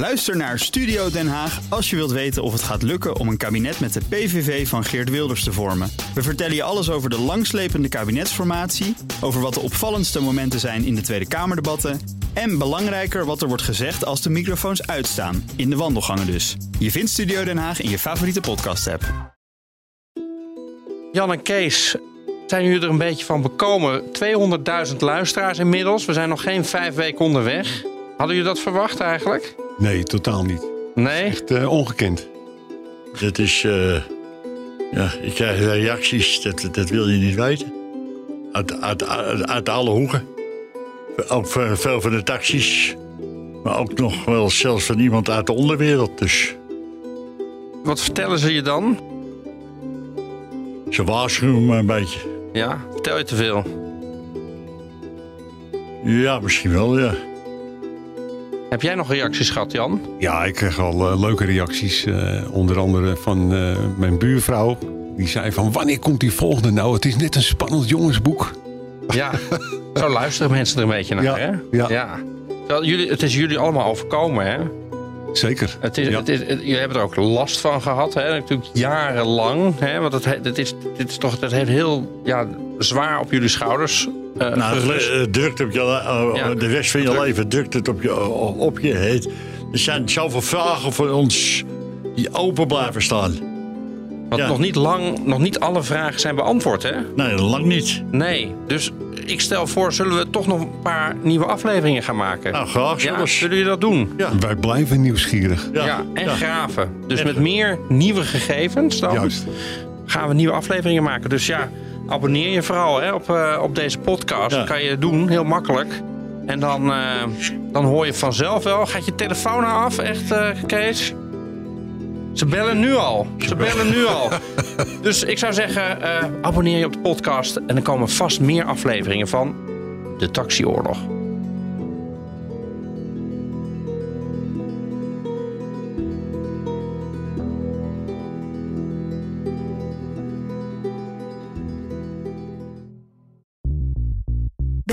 Luister naar Studio Den Haag als je wilt weten of het gaat lukken om een kabinet met de PVV van Geert Wilders te vormen. We vertellen je alles over de langslepende kabinetsformatie, over wat de opvallendste momenten zijn in de Tweede Kamerdebatten en belangrijker wat er wordt gezegd als de microfoons uitstaan, in de wandelgangen dus. Je vindt Studio Den Haag in je favoriete podcast-app. Jan en Kees, zijn jullie er een beetje van bekomen? 200.000 luisteraars inmiddels. We zijn nog geen vijf weken onderweg. Hadden jullie dat verwacht eigenlijk? Nee, totaal niet. Nee? Echt uh, ongekend. Dat is... Uh, ja, ik krijg reacties, dat, dat wil je niet weten. Uit, uit, uit, uit alle hoeken. Ook veel van de taxis. Maar ook nog wel zelfs van iemand uit de onderwereld. Dus. Wat vertellen ze je dan? Ze waarschuwen me een beetje. Ja, vertel je te veel? Ja, misschien wel, ja. Heb jij nog reacties gehad, Jan? Ja, ik kreeg al uh, leuke reacties. Uh, onder andere van uh, mijn buurvrouw. Die zei van, wanneer komt die volgende nou? Het is net een spannend jongensboek. Ja, zo luisteren mensen er een beetje naar, ja, hè? Ja. ja. Jullie, het is jullie allemaal overkomen, hè? Zeker. Het is, ja. het is, het, jullie hebben er ook last van gehad, hè? natuurlijk jarenlang. Hè? Want het, het, is, dit is toch, het heeft heel ja, zwaar op jullie schouders uh, nou, gerust. Het drukt op je, uh, ja, de rest van je druk. leven drukt het op je. Op je heet. Er zijn zoveel vragen voor ons die open blijven staan. Want ja. nog, niet lang, nog niet alle vragen zijn beantwoord, hè? Nee, lang niet. Nee, dus ik stel voor, zullen we toch nog een paar nieuwe afleveringen gaan maken? Nou, graag ja, Zullen jullie dat doen? Ja. Wij blijven nieuwsgierig. Ja, ja en graven. Dus en met meer nieuwe gegevens dan Juist. gaan we nieuwe afleveringen maken. Dus ja, abonneer je vooral hè, op, uh, op deze podcast. Dat kan je doen, heel makkelijk. En dan, uh, dan hoor je vanzelf wel. Gaat je telefoon nou af, echt, uh, Kees? Ze bellen nu al. Ze bellen nu al. Dus ik zou zeggen, uh, abonneer je op de podcast. En er komen vast meer afleveringen van De Taxioorlog.